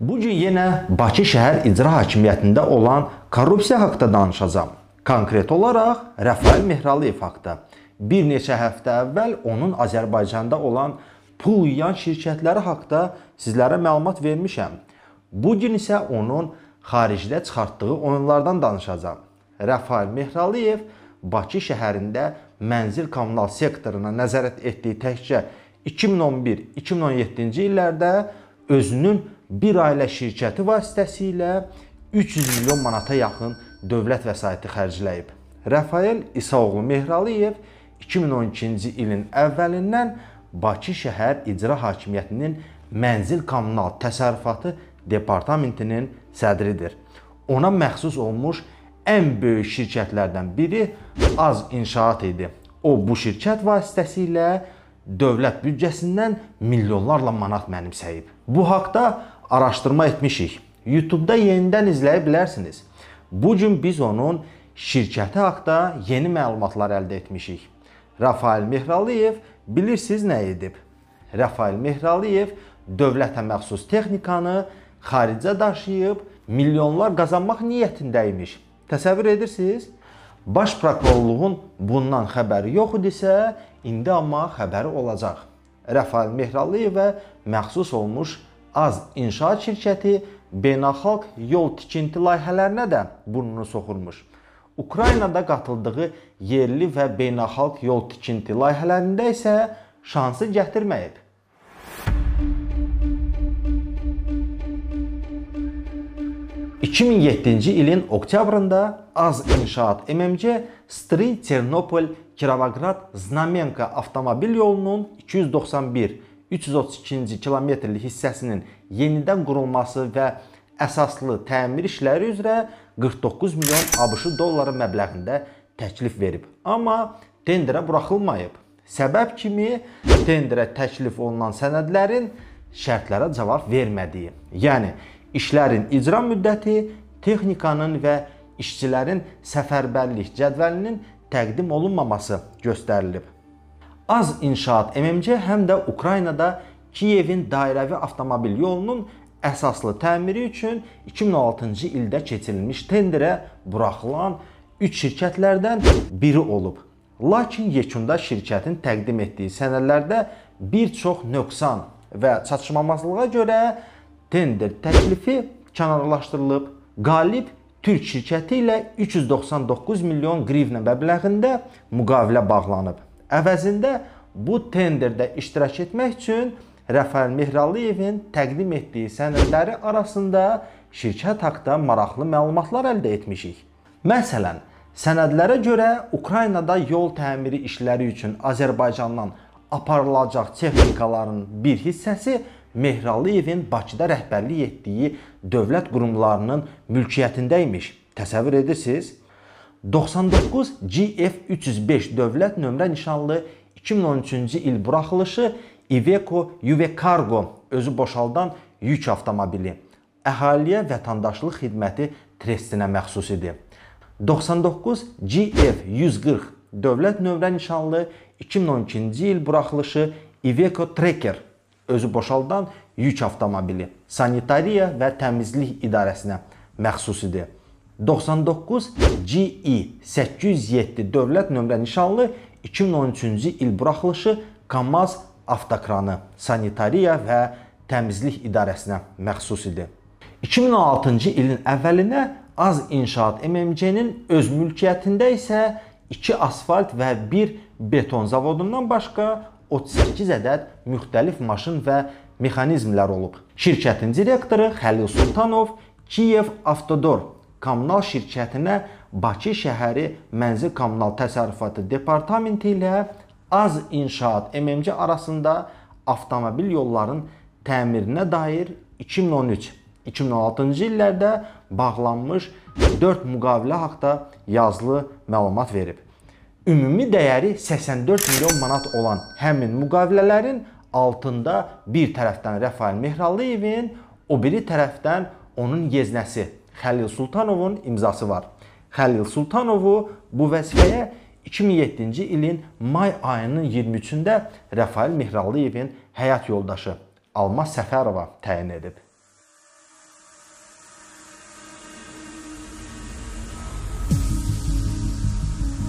Bu gün yenə Bakı şəhər icra hakimiyyətində olan korrupsiya haqqında danışacağam. Konkret olaraq Rəfail Mehraliyev haqqında. Bir neçə həftə əvvəl onun Azərbaycanda olan pul yuyan şirkətləri haqqında sizlərə məlumat vermişəm. Bu gün isə onun xaricdə çıxartdığı oyunlardan danışacağam. Rəfail Mehraliyev Bakı şəhərində mənzil kommunal sektoruna nəzarət etdiyi təkcə 2011-2017-ci illərdə özünün bir ailə şirkəti vasitəsilə 300 milyon manata yaxın dövlət vəsaiti xərcləyib. Rəfael İsaoğlu Mehraliyev 2012-ci ilin əvvəlindən Bakı şəhər icra hakimiyyətinin mənzil kommunal təsərrüfatı departamentinin sədridir. Ona məxsus olmuş ən böyük şirkətlərdən biri Az İnşaat idi. O bu şirkət vasitəsilə dövlət büdcəsindən milyonlarla manat mənimsəyib. Bu haqqda araşdırma etmişik. YouTube-da yenidən izləyə bilərsiniz. Bu gün biz onun şirkəti haqqında yeni məlumatlar əldə etmişik. Rafael Mehraliyev bilirsiniz nə edib? Rafael Mehraliyev dövlətə məxsus texnikanı xaricə daşıyıb milyonlar qazanmaq niyyətində imiş. Təsəvvür edirsiniz? Baş prokurorluğun bundan xəbəri yox idisə, indi amma xəbəri olacaq. Rafael Mehraliyevə məxsus olmuş Az İnşaat şirkəti beynəlxalq yol tikinti layihələrinə də burnunu soxurmuş. Ukraynada qatıldığı yerli və beynəlxalq yol tikinti layihələrində isə şansı gətirməyib. ...2007-ci ilin oktyabrında Az İnşaat MMC Stri Ternopol Kirovoqrad Znamenka avtomobil yolunun 291 332-ci kilometrlik hissəsinin yenidən qurulması və əsaslı təmir işləri üzrə 49 milyon ABŞ dolları məbləğində təklif verib. Amma tenderə buraxılmayıb. Səbəb kimi tenderə təklif olunan sənədlərin şərtlərə cavab vermədiyi. Yəni işlərin icra müddəti, texnikanın və işçilərin səfərbərlik cədvəlinin təqdim olunmaması göstərilib. Az İnşaat MMC həm də Ukraynada Kiyevin dairəvi avtomobil yolunun əsaslı təmiri üçün 2016-cı ildə keçirilmiş tenderə buraxılan 3 şirkətlərdən biri olub. Lakin yekunda şirkətin təqdim etdiyi sənədlərdə bir çox nöqsan və çatışmamazlığa görə tender təklifi kənarlaşdırılıb. Qalib Türk şirkəti ilə 399 milyon qrivnə məbləğində müqavilə bağlanıb. Əvəzində bu tenderdə iştirak etmək üçün Rəfael Mehraliyevin təqdim etdiyi sənədləri arasında şirkət haqqında maraqlı məlumatlar əldə etmişik. Məsələn, sənədlərə görə Ukraynada yol təmiri işləri üçün Azərbaycandan aparılacaq texnikaların bir hissəsi Mehraliyevin Bakıda rəhbərlik etdiyi dövlət qurumlarının mülkiyyətində imiş. Təsəvvür edirsiniz? 99 GF305 dövlət nömrə nişanlı 2013-cü il buraxılışı Iveco Uvecargo özü boşaldan yük avtomobili əhaliyə vətəndaşlıq xidməti trestinə məxsus idi. 99 GF140 dövlət nömrə nişanlı 2012-ci il buraxılışı Iveco Tracker özü boşaldan yük avtomobili sanitariya və təmizlik idarəsinə məxsus idi. 99 GE 807 dövlət nömrə nişanlı 2013-cü il buraxılışı KAMAZ avtokranı sanitariya və təmizlik idarəsinə məxsus idi. 2016-cı ilin əvvəlinə Az İnşaat MMC-nin öz mülkiyyətində isə 2 asfalt və 1 beton zavodundan başqa 38 ədəd müxtəlif maşın və mexanizmlər olub. Şirkətin direktoru Xəlil Sultanov Kiyev Avtodor kommunal şirkətinə Bakı şəhəri Mənzil Kommunal Təsərrüfatı Departamenti ilə Az İnşaat MMC arasında avtomobil yolların təmirinə dair 2013-2016-cı illərdə bağlanmış 4 müqavilə haqqında yazılı məlumat verib. Ümumi dəyəri 84 milyon manat olan həmin müqavilələrin altında bir tərəfdən Rəfail Mehralıyevin, o biri tərəfdən onun yeznəsi Xəlil Sultanovun imzası var. Xəlil Sultanovu bu vəzifəyə 2007-ci ilin may ayının 23-də Rəfail Mihrallıyevin həyat yoldaşı Almaz Səfərova təyin edib.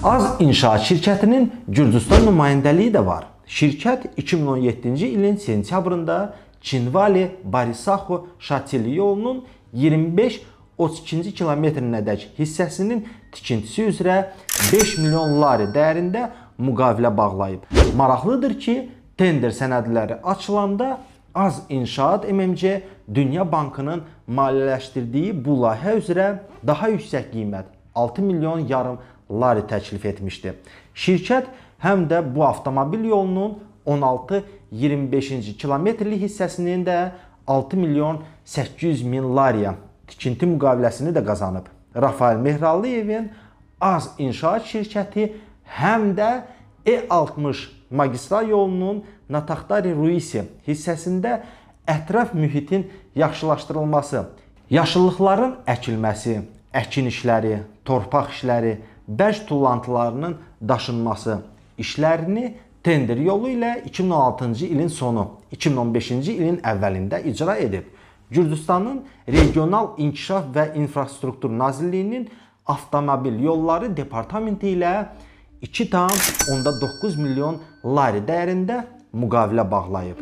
Az İnşaat şirkətinin Gürcüstan nümayəndəliyi də var. Şirkət 2017-ci ilin sentyabrında Çinvali Barisaxo Şatili yolunun 25 32-ci kilometrinədək hissəsinin tikintisi üzrə 5 milyon lari dəyərində müqavilə bağlayıb. Maraqlıdır ki, tender sənədləri açılanda Az İnşaat MMC Dünya Bankının maliyyələşdirdiyi bu layihə üzrə daha yüksək qiymət 6 milyon yarım lari təklif etmişdi. Şirkət həm də bu avtomobil yolunun 16-25-ci kilometrlik hissəsinin də 6 milyon 800 min lariya tikinti müqaviləsini də qazanıb. Rafael Mehralıyevin Az İnşaat şirkəti həm də E60 magistral yolunun Nataxtari Ruisi hissəsində ətraf mühitin yaxşılaşdırılması, yaşıllıqların əkilməsi, əkin işləri, torpaq işləri, bərk tullantılarının daşınması işlərini tender yolu ilə 2016-cı ilin sonu, 2015-ci ilin əvvəlində icra edib. Gürcüstanın Regional İnkişaf və İnfrastruktur Nazirliyinin Avtomobil Yolları Departamenti ilə 2,9 milyon lari dəyərində müqavilə bağlayıb.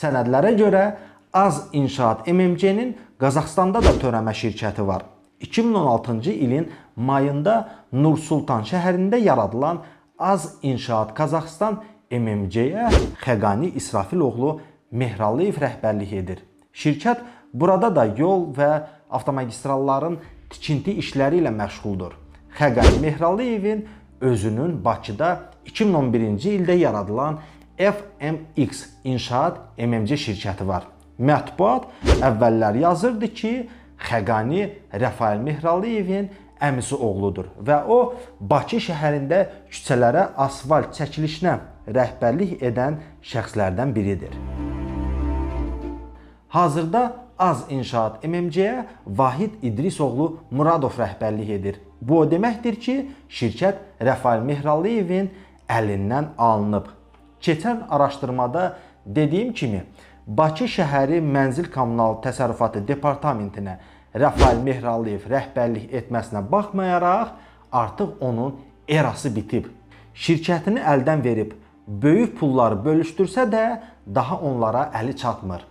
Sənədlərə görə Az İnşaat MMC-nin Qazaxstanda da törəmə şirkəti var. 2016-cı ilin mayında Nur Sultan şəhərində yaradılan Az İnşaat Qazaxstan MMC-yə Xəqani İsrafiloğlu Mehralıyev rəhbərlik edir. Şirkət burada da yol və avtomagistralların tikinti işləri ilə məşğuldur. Xəqani Mehralıevin özünün Bakıda 2011-ci ildə yaradılan FMX İnşaat MMC şirkəti var. Mətbuat əvvəllər yazırdı ki, Xəqani Rəfail Mehralıevin əmisi oğludur və o Bakı şəhərində küçələrə asfalt çəkilişinə rəhbərlik edən şəxslərdən biridir. Hazırda Az İnşaat MMC-yə Vahid İdrisoğlu Muradov rəhbərlik edir. Bu o deməkdir ki, şirkət Rəfail Mehralıyevin əlindən alınıb. Keçən araşdırmada dediyim kimi, Bakı şəhəri Mənzil Kommunal Təsərrüfatı Departamentinə Rəfail Mehralıyev rəhbərlik etməsinə baxmayaraq, artıq onun erası bitib. Şirkətini əldən verib, böyük pulları bölüşdürsə də, daha onlara əli çatmır.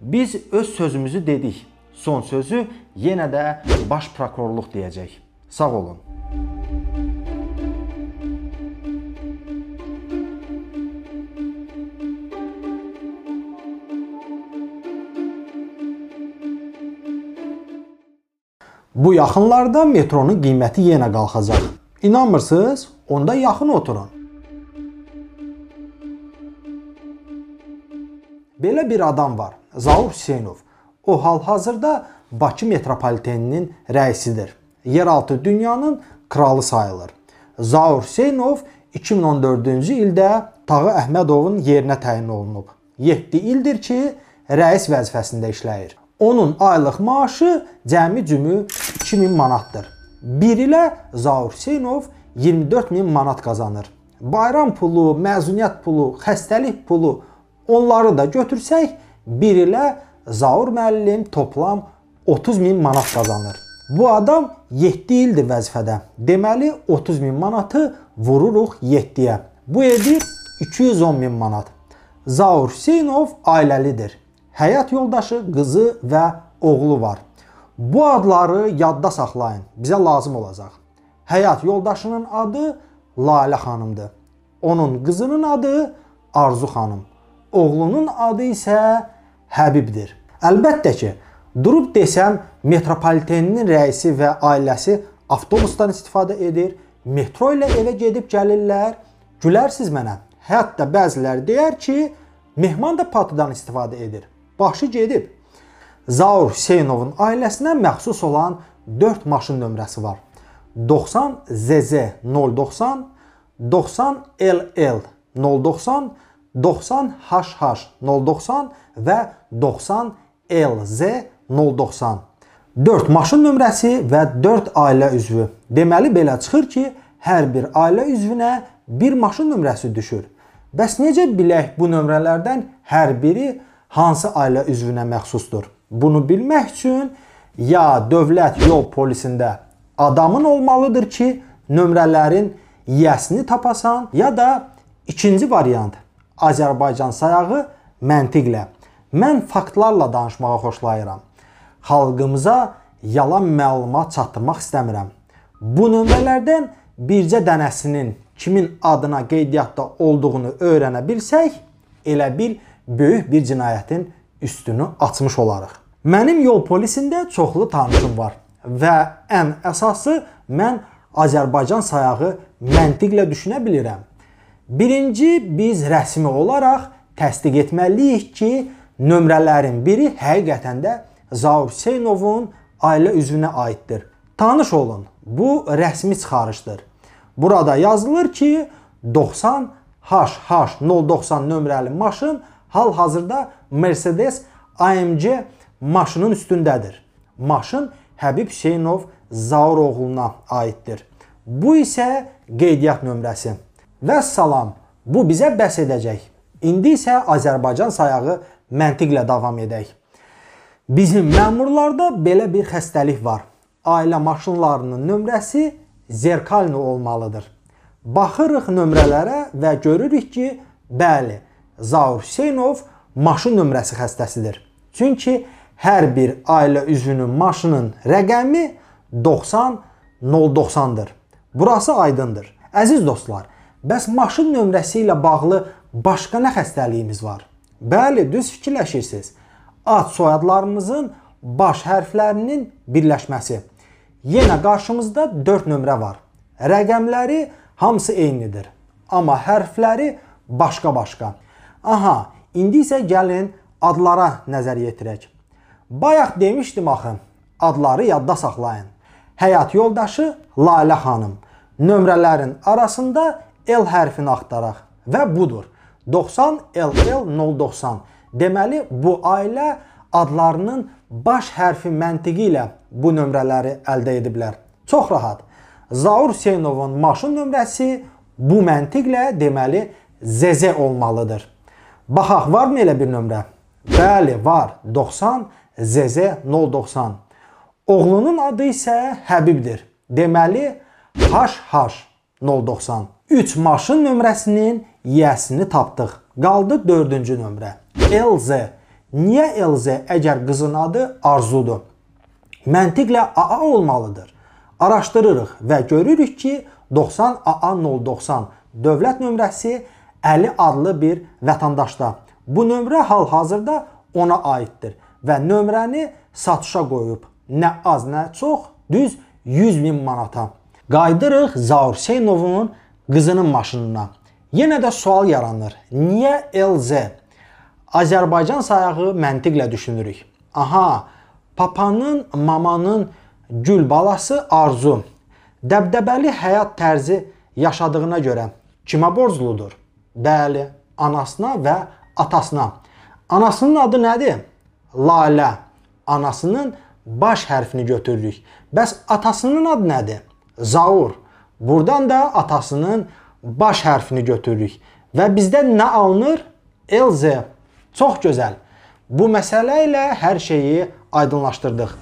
Biz öz sözümüzü dedik. Son sözü yenə də baş prokurorluq deyəcək. Sağ olun. Bu yaxınlarda metronun qiyməti yenə qalxacaq. İnanmırsınız? Onda yaxın oturun. Belə bir adam var. Zaur Hüseynov. O hal-hazırda Bakı metropoliteninin rəisidir. Yeraltı dünyanın kralı sayılır. Zaur Hüseynov 2014-cü ildə Tağı Əhmədovun yerinə təyin olunub. 7 ildir ki, rəis vəzifəsində işləyir. Onun aylıq maaşı cəmi cümü 2000 manatdır. Bir ilə Zaur Hüseynov 24000 manat qazanır. Bayram pulu, məzuniyyət pulu, xəstəlik pulu onları da götürsək, bir ilə Zaur müəllim toplam 30 min manat qazanır. Bu adam 7 ildir vəzifədə. Deməli 30 min manatı vururuq 7-yə. Bu edir 210 min manat. Zaur Hüseynov ailəlidir həyat yoldaşı, qızı və oğlu var. Bu adları yadda saxlayın. Bizə lazım olacaq. Həyat yoldaşının adı Lalə xanımdır. Onun qızının adı Arzu xanım. Oğlunun adı isə Həbibdir. Əlbəttə ki, durub desəm metropoliteninin rəisi və ailəsi avtobusdan istifadə edir, metro ilə evə gedib gəlirlər. Gülərsiz mənə. Hətta bəziləri deyər ki, mehman da patıdan istifadə edir başı gedib. Zaur Hüseynovun ailəsinə məxsus olan 4 maşın nömrəsi var. 90 ZZ 090, 90 LL 090, 90 HH 090 və 90 LZ 090. 4 maşın nömrəsi və 4 ailə üzvü. Deməli belə çıxır ki, hər bir ailə üzvünə bir maşın nömrəsi düşür. Bəs necə bilək bu nömrələrdən hər biri hansı ailə üzvünə məxsusdur? Bunu bilmək üçün ya dövlət yol polisində adamın olmalıdır ki, nömrələrin yiyəsini tapasan ya da ikinci variant Azərbaycan sayağı məntiqlə. Mən faktlarla danışmağı xoşlayıram. Xalqımıza yalan məlumat çatdırmaq istəmirəm. Bu nömrələrdən bircə dənəsinin kimin adına qeydiyyatda olduğunu öyrənə bilsək, elə bil böyük bir cinayətin üstünü açmış olarıq. Mənim yol polisində çoxlu tanışım var və ən əsası mən Azərbaycan sayağı məntiqlə düşünə bilirəm. Birinci biz rəsmi olaraq təsdiq etməliyik ki, nömrələrin biri həqiqətən də Zaur Hüseynovun ailə üzvünə aiddir. Tanış olun, bu rəsmi çıxarışdır. Burada yazılır ki, 90 HH090 nömrəli maşın hal-hazırda Mercedes AMG maşının üstündədir. Maşın Həbib Hüseynov Zaur oğluna aiddir. Bu isə qeydiyyat nömrəsi. Və salam, bu bizə bəs edəcək. İndi isə Azərbaycan sayağı məntiqlə davam edək. Bizim məmurlarda belə bir xəstəlik var. Ailə maşınlarının nömrəsi zerkalni olmalıdır. Baxırıq nömrələrə və görürük ki, bəli, Zaur Hüseynov maşın nömrəsi xəstəsidir. Çünki hər bir ailə üzvünün maşının rəqəmi 90 090-dır. Burası aydındır. Əziz dostlar, bəs maşın nömrəsi ilə bağlı başqa nə xəstəliyimiz var? Bəli, düz fikirləşirsiniz. Ad soyadlarımızın baş hərflərinin birləşməsi. Yenə qarşımızda 4 nömrə var. Rəqəmləri hamısı eynidir, amma hərfləri başqa-başqa. Aha, indi isə gəlin adlara nəzər yetirək. Bayaq demişdim axı, adları yadda saxlayın. Həyat yoldaşı Lalə xanım. Nömrələrin arasında L hərfini axtaraq və budur. 90 LL 090. Deməli bu ailə adlarının baş hərfi məntiqi ilə bu nömrələri əldə ediblər. Çox rahat. Zaur Hüseynovun maşın nömrəsi bu məntiqlə deməli ZZ olmalıdır. Baxaq, varmı elə bir nömrə? Bəli, var. 90 ZZ 090. Oğlunun adı isə Həbibdir. Deməli HH 090. 3 maşın nömrəsinin yiyəsini tapdıq. Qaldı 4-cü nömrə. LZ. Niyə LZ əgər qızın adı Arzudur? Məntiqlə AA olmalıdır. Araşdırırıq və görürük ki, 90 AA 090 dövlət nömrəsi Əli adlı bir vətəndaşda. Bu nömrə hal-hazırda ona aiddir və nömrəni satışa qoyub. Nə az, nə çox, düz 100 min manata. Qaydırıq Zaur Hüseynovun qızının maşınına. Yenə də sual yaranır. Niyə LZ? Azərbaycan sayağı məntiqlə düşünürük. Aha, papanın, mamanın gül balası Arzu dəbdəbəli həyat tərzi yaşadığına görə kimə borcludur? Bəli, anasına və atasına. Anasının adı nədir? Lalə. Anasının baş hərfini götürürük. Bəs atasının adı nədir? Zaur. Buradan da atasının baş hərfini götürürük. Və bizdə nə alınır? LZ. Çox gözəl. Bu məsələ ilə hər şeyi aydınlaşdırdıq.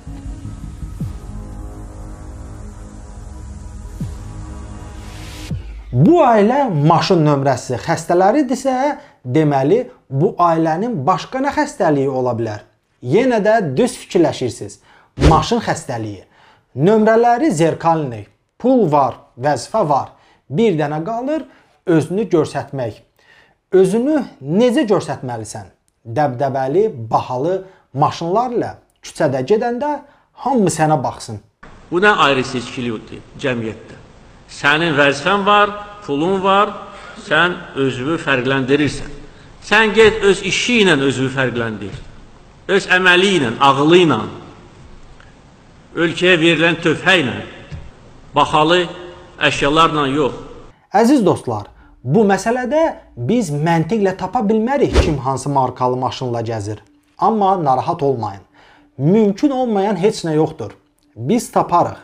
Bu ailə maşın nömrəsi xəstələridirsə, deməli bu ailənin başqa nə xəstəliyi ola bilər? Yenə də düz fikirləşirsiniz. Maşın xəstəliyi. Nömrələri zerkalni. Pul var, vəzifə var. Bir dənə qalır özünü göstərmək. Özünü necə göstərməlisən? Dəbdəbəli, bahalı maşınlarla küçədə gedəndə hamı sənə baxsın. Bu nə ayrı seçkilikdir cəmiyyətdə? Sənin vəzifən var, pulun var, sən özünü fərqləndirirsən. Sən get öz işi ilə özünü fərqləndir. Öz əməli ilə, ağılı ilə, ölkəyə verilən tövhə ilə, baxalı əşyalarla yox. Əziz dostlar, bu məsələdə biz məntiqlə tapa bilmərik kim hansı markalı maşınla gəzir. Amma narahat olmayın. Mümkün olmayan heç nə yoxdur. Biz taparıq.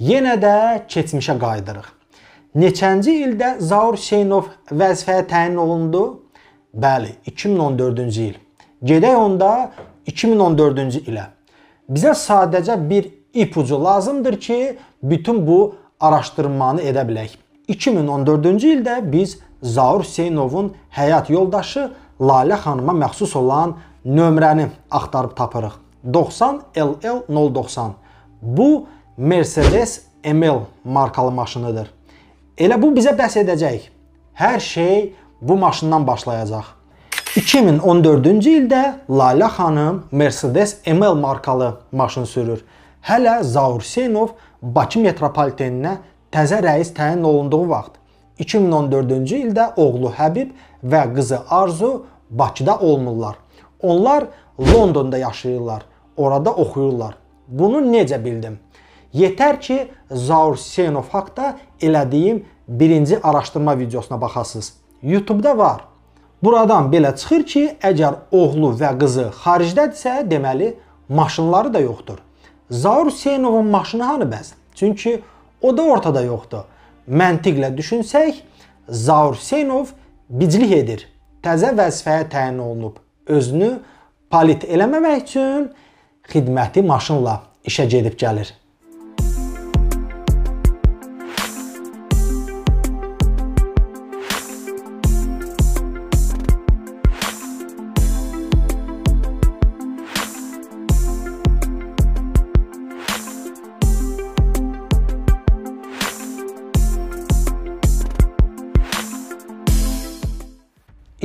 Yenə də keçmişə qayıdırıq. Neçənci ildə Zaur Hüseynov vəzifəyə təyin olundu? Bəli, 2014-cü il. Gedək onda 2014-cü ilə. Bizə sadəcə bir ipucu lazımdır ki, bütün bu araşdırmanı edə bilək. 2014-cü ildə biz Zaur Hüseynovun həyat yoldaşı Lalə xanıma məxsus olan nömrəni axtarıb tapırıq. 90 LL 090. Bu Mercedes ML markalı maşınıdır. Elə bu bizə bəs edəcək. Hər şey bu maşından başlayacaq. 2014-cü ildə Lalə xanım Mercedes ML markalı maşın sürür. Hələ Zaur Hüseynov Bakı metropoliteninə təzə rəis təyin olunduğu vaxt 2014-cü ildə oğlu Həbib və qızı Arzu Bakıda olmurlar. Onlar Londonda yaşayırlar. Orada oxuyurlar. Bunu necə bildim? Yetər ki, Zaur Hüseynov haqqında elədiyim birinci araşdırma videosuna baxasınız. YouTube-da var. Buradan belə çıxır ki, əgər oğlu və qızı xaricdədirsə, deməli maşınları da yoxdur. Zaur Hüseynovun maşını hanı bəs? Çünki o da ortada yoxdur. Məntiqlə düşünsək, Zaur Hüseynov biclik edir. Təzə vəzifəyə təyin olunub. Özünü palit eləməmək üçün xidməti maşınla işə gedib gəlir.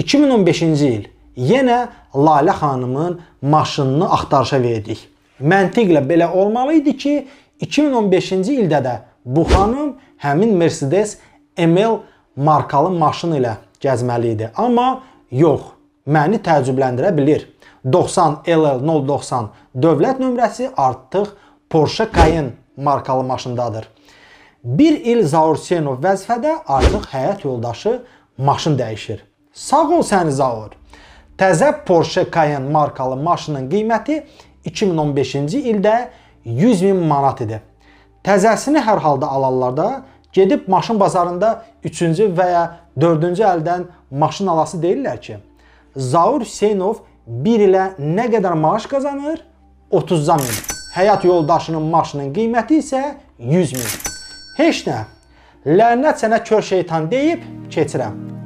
...2015-ci il yenə Lalə xanımın maşınını axtarışa verdik. Məntiqlə belə olmalı idi ki, 2015-ci ildə də bu xanım həmin Mercedes ML markalı maşın ilə gəzməli idi. Amma yox, məni təəccübləndirə bilir. 90 LL 090 dövlət nömrəsi artıq Porsche Cayenne markalı maşındadır. 1 il Zaur Hüseynov vəzifədə artıq həyat yoldaşı maşın dəyişir. Sağ ol səni Zaur. Təzə Porsche Cayenne markalı maşının qiyməti 2015-ci ildə 100 min manat idi. Təzəsini hər halda alanlar da gedib maşın bazarında 3-cü və ya 4-cü əldən maşın alası deyirlər ki, Zaur Hüseynov 1 ilə nə qədər maaş qazanır? 30 min. Həyat yoldaşının maşının qiyməti isə 100 min. Heç nə. Lənət sənə kör şeytan deyib keçirəm.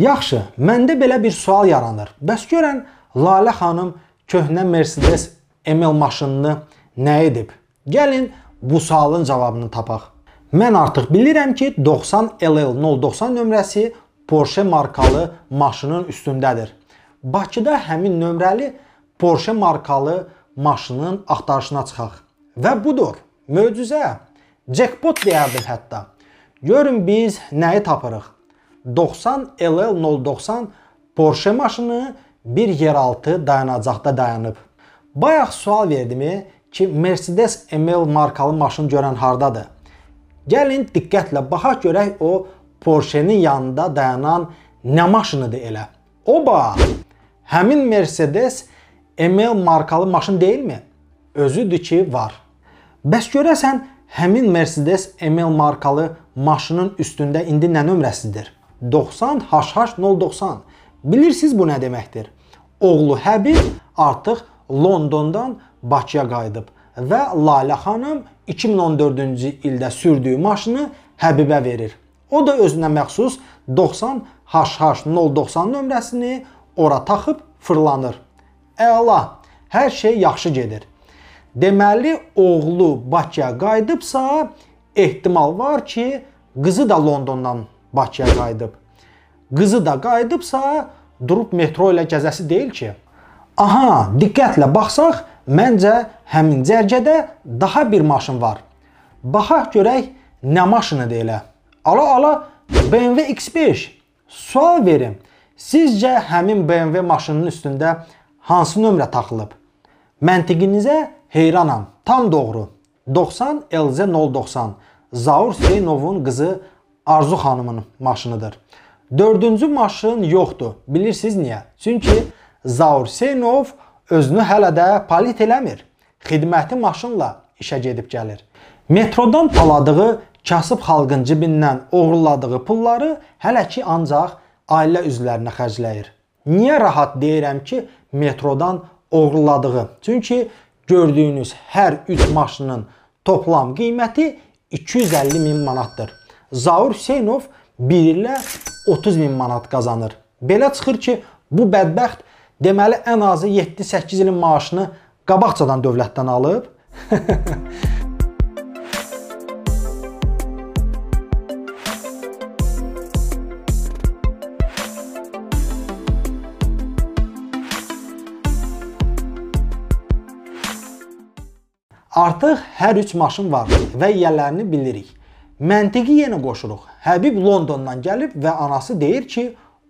Yaxşı, məndə belə bir sual yaranır. Bəs görən Lalə xanım köhnə Mercedes ML maşınını nə edib? Gəlin bu sualın cavabını tapaq. Mən artıq bilirəm ki, 90 LL 090 nömrəsi Porsche markalı maşının üstündədir. Bakıda həmin nömrəli Porsche markalı maşının axtarışına çıxaq. Və budur, möcüzə. Jackpot deyərdim hətta. Görün biz nəyi tapırıq? 90 LL 090 Porsche maşını bir yeraltı dayanacaqda dayanıb. Bayaq sual verdimi ki, Mercedes ML markalı maşın görən hardadır? Gəlin diqqətlə baxaq görək o Porsche-nin yanında dayanan nə maşınıdır elə? Oba! Həmin Mercedes ML markalı maşın deyilmi? Özüdür ki, var. Bəs görəsən həmin Mercedes ML markalı maşının üstündə indi nə nömrəsidir? 90 HH 090. Bilirsiniz bu nə deməkdir? Oğlu Həbib artıq Londondan Bakıya qayıdıb və Lalə xanım 2014-cü ildə sürdüyü maşını Həbibə verir. O da özünə məxsus 90 HH 090 nömrəsini ora taxıb fırlanır. Əla, hər şey yaxşı gedir. Deməli, oğlu Bakıya qayıdıbsa, ehtimal var ki, qızı da Londondan Bakıya qayıdıb. Qızı da qayıdıbsa, durub metro ilə gəzəsi deyil ki. Aha, diqqətlə baxsaq, məncə həmin cərgədə daha bir maşın var. Baxaq görək nə maşınıdır elə. Ala ala BMW X5. Sual verim. Sizcə həmin BMW maşınının üstündə hansı nömrə taxılıb? Məntiqinizə heyranam. Tam doğru. 90 LZ 090. Zaur Hüseynovun qızı Arzu xanımın maşınıdır. Dördüncü maşın yoxdur. Bilirsiniz niyə? Çünki Zaur Hüseynov özünü hələ də palit eləmir. Xidməti maşınla işə gedib gəlir. Metrodan taladığı kasıb xalqın cibindən oğurladığı pulları hələ ki ancaq ailə üzvlərinə xərcləyir. Niyə rahat deyirəm ki, metrodan oğurladığı? Çünki gördüyünüz hər 3 maşının toplam qiyməti 250 min manatdır. Zaur Hüseynov 1 ilə 30 min manat qazanır. Belə çıxır ki, bu bədbəxt deməli ən azı 7-8 ilin maaşını qabaqcadan dövlətdən alıb. Artıq hər 3 maşın var və yiyələrini bilirik. Məntiqi yenə qoşuruq. Həbib Londondan gəlib və anası deyir ki,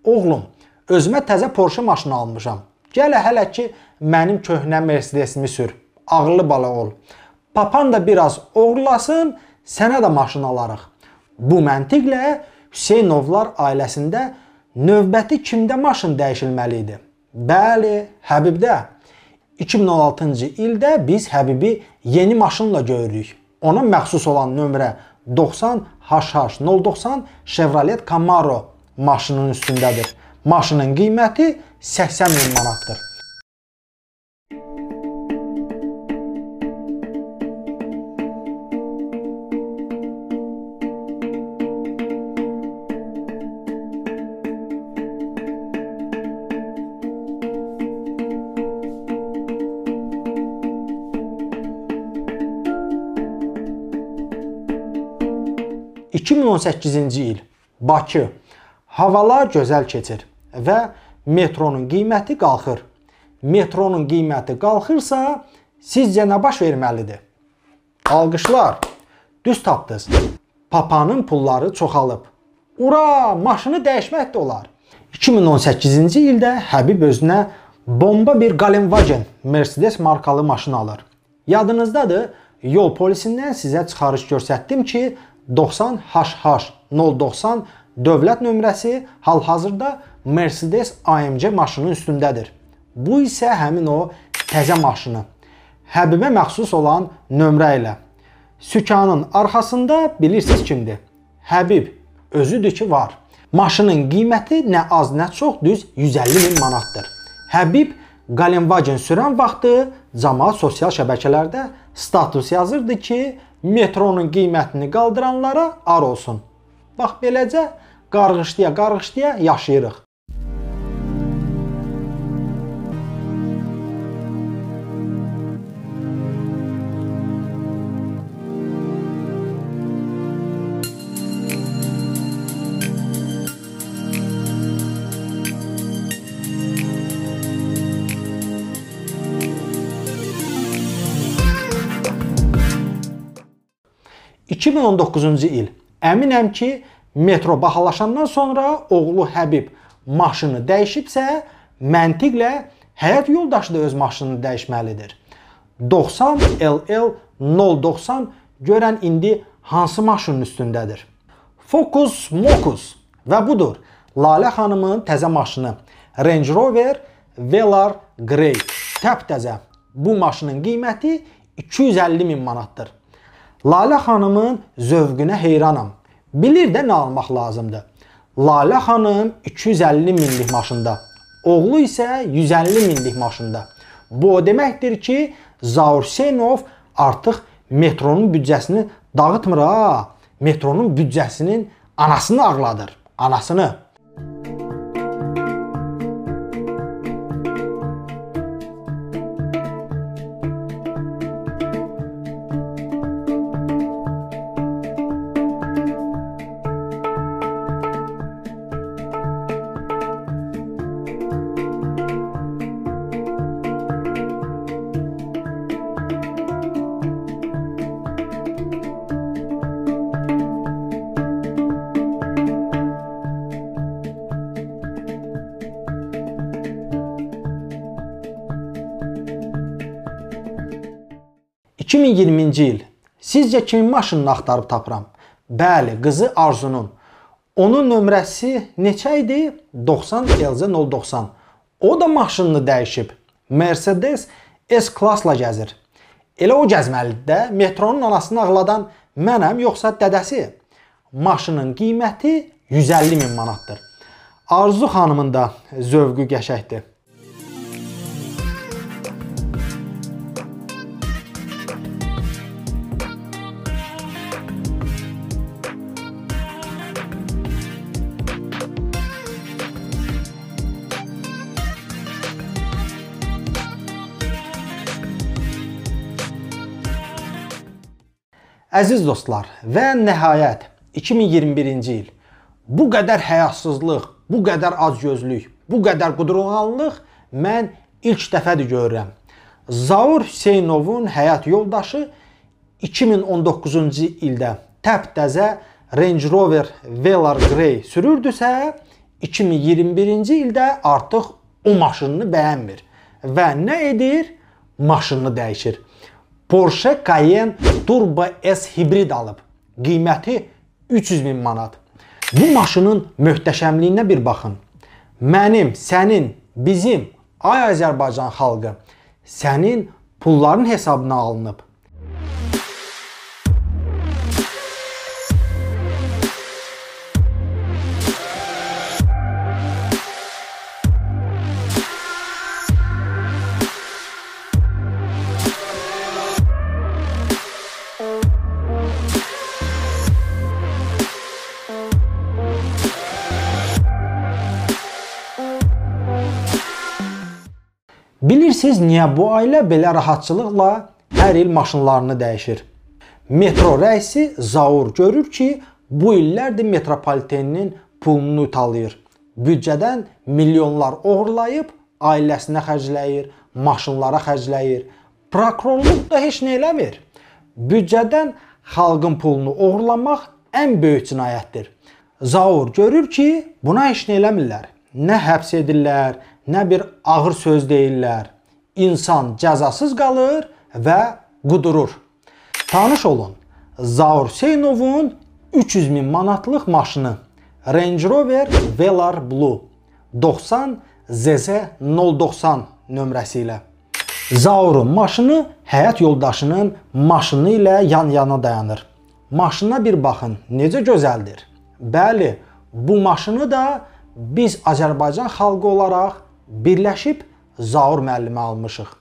oğlum, özümə təzə Porsche maşını almışam. Gəl hələ ki mənim köhnə Mercedesimi sür. Ağıllı bala ol. Papan da biraz oğurlasın, sənə də maşın alarıq. Bu məntiqlə Hüseynovlar ailəsində növbəti kimdə maşın dəyişilməli idi? Bəli, Həbibdə. 2016-cı ildə biz Həbibi yeni maşınla görürük. Ona məxsus olan nömrə 90 HH090 Chevrolet Camaro maşının üstündədir. Maşının qiyməti 80 min manatdır. ...2018-ci il Bakı havalar gözəl keçir və metronun qiyməti qalxır. Metronun qiyməti qalxırsa, sizcə nə baş verməlidir? Alqışlar. Düz tapdınız. Papanın pulları çoxalıb. Ura, maşını dəyişmək də olar. 2018-ci ildə Həbib özünə bomba bir Galenwagen Mercedes markalı maşın alır. Yadınızdadır, yol polisindən sizə çıxarış göstərdim ki, 90 HH 090 dövlət nömrəsi hal-hazırda Mercedes AMC maşının üstündədir. Bu isə həmin o təzə maşını. Həbibə məxsus olan nömrə ilə. Sükanın arxasında bilirsiniz kimdir? Həbib özüdür ki var. Maşının qiyməti nə az nə çox düz 150 min manatdır. Həbib Galenwagen sürən vaxtı cəmaət sosial şəbəkələrdə status yazırdı ki, metronun qiymətini qaldıranlara ar olsun. Bax beləcə qarğışlaya-qarğışlaya yaşayırıq. ...2019-cu il. Əminəm ki, metro bahalaşandan sonra oğlu Həbib maşını dəyişibsə, məntiqlə həyat yoldaşı da öz maşınını dəyişməlidir. 90 LL 090 görən indi hansı maşının üstündədir? Focus Mocus və budur. Lalə xanımın təzə maşını Range Rover Velar Grey. Təptəzə. Bu maşının qiyməti 250 min manatdır. Lalə xanımın zövqünə heyranam. Bilir də nə almaq lazımdır. Lalə xanım 250 minlik maşında, oğlu isə 150 minlik maşında. Bu o deməkdir ki, Zaur Hüseynov artıq metronun büdcəsini dağıtmır ha. Metronun büdcəsinin anasını ağladır. Anasını. 2020-ci il. Sizcə kimin maşınını axtarıb tapıram? Bəli, qızı Arzunun. Onun nömrəsi neçə idi? 90 LZ 090. O da maşınını dəyişib. Mercedes S-klassla gəzir. Elə o gəzməlidir də. Metronun anasını ağladan mənəm, yoxsa dədəsi? Maşının qiyməti 150 min manatdır. Arzu xanımın da zövqü qəşəkdir. Əziz dostlar, və nəhayət 2021-ci il bu qədər həyasızlıq, bu qədər acgözlük, bu qədər qudurğanlıq mən ilk dəfədir görürəm. Zaur Hüseynovun həyat yoldaşı 2019-cu ildə təptəzə Range Rover Velar Grey sürürdüsə, 2021-ci ildə artıq o maşınını bəyənmir və nə edir? Maşınını dəyişir. Porsche Cayenne Turbo S hibrid alıb. Qiyməti 300 min manat. Bu maşının möhtəşəmliyinə bir baxın. Mənim, sənin, bizim, ay Azərbaycan xalqı sənin pulların hesabına alınıb. Bilirsiniz niyə bu ailə belə rahatçılıqla hər il maşınlarını dəyişir? Metro rəisi Zaur görür ki, bu illərdir metropoliteninin pulunu utalayır. Büdcədən milyonlar oğurlayıb ailəsinə xərcləyir, maşınlara xərcləyir. Prokurorluq da heç nə eləmir. Büdcədən xalqın pulunu oğurlamaq ən böyük cinayətdir. Zaur görür ki, buna heç nə eləmirlər. Nə həbs edirlər, nə bir ağır söz deyirlər. İnsan cəzasız qalır və qudurur. Tanış olun. Zaur Hüseynovun 300 min manatlıq maşını Range Rover Velar Blue 90 ZZ 090 nömrəsi ilə. Zaurun maşını həyat yoldaşının maşını ilə yan-yana dayanır. Maşına bir baxın, necə gözəldir. Bəli, bu maşını da biz Azərbaycan xalqı olaraq birləşib Zaur müəllimi almışıq.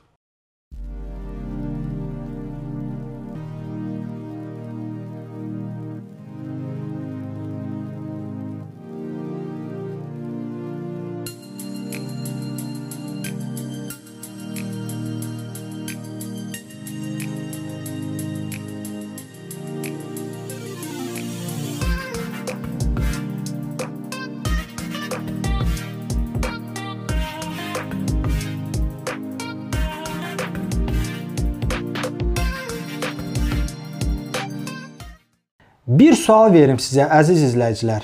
Sual verim sizə əziz izləyicilər.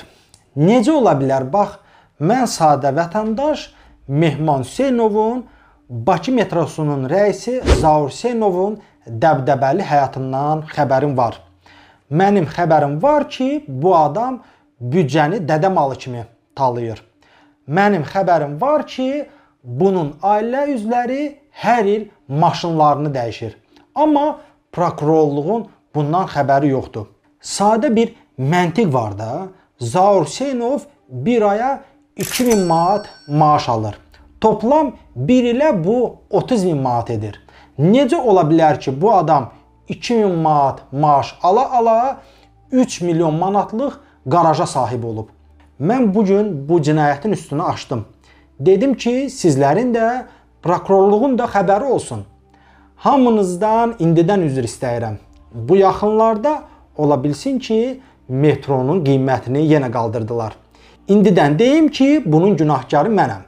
Necə ola bilər bax mən sadə vətəndaş Mehman Hüseynovun Bakı metrosunun rəisi Zaur Hüseynovun dəbdəbəli həyatından xəbərim var. Mənim xəbərim var ki, bu adam büdcəni dədə malı kimi talayır. Mənim xəbərim var ki, bunun ailə üzvləri hər il maşınlarını dəyişir. Amma prokurorluğun bundan xəbəri yoxdur. Sadə bir məntiq var da. Zaur Hüseynov bir aya 2000 manat maaş alır. Toplam 1 ilə bu 30 min manat edir. Necə ola bilər ki, bu adam 2000 manat maaş ala-ala 3 milyon manatlıq qaraja sahib olub? Mən bu gün bu cinayətin üstünü açdım. Dedim ki, sizlərin də prokurorluğun da xəbəri olsun. Hamınızdan indidən üzr istəyirəm. Bu yaxınlarda ola bilsin ki, metronun qiymətini yenə qaldırdılar. İndidən deyim ki, bunun günahkarı mənəm.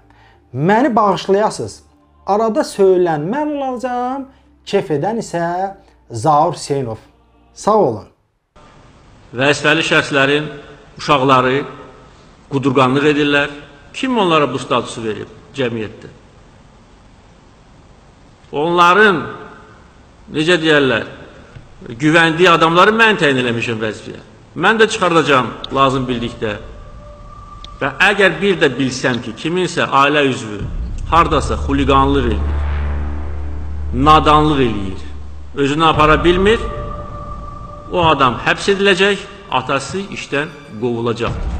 Məni bağışlayasınız. Arada söylən mən olacağam, kef edən isə Zaur Hüseynov. Sağ olun. Vəzifəli şəxslərin uşaqları qudurqanlıq edirlər. Kim onlara bu statusu verib cəmiyyətdə? Onların necə deyərlər, güvəndiyi adamları mən təyin eləmişəm vəzifəyə. Mən də çıxardacağam lazım bildikdə. Və əgər bir də bilsəm ki, kiminsə ailə üzvü hardasa xuliqanlıq eləyir, nadanlıq eləyir, özünü apara bilmir, o adam həbs ediləcək, atası işdən qovulacaqdır.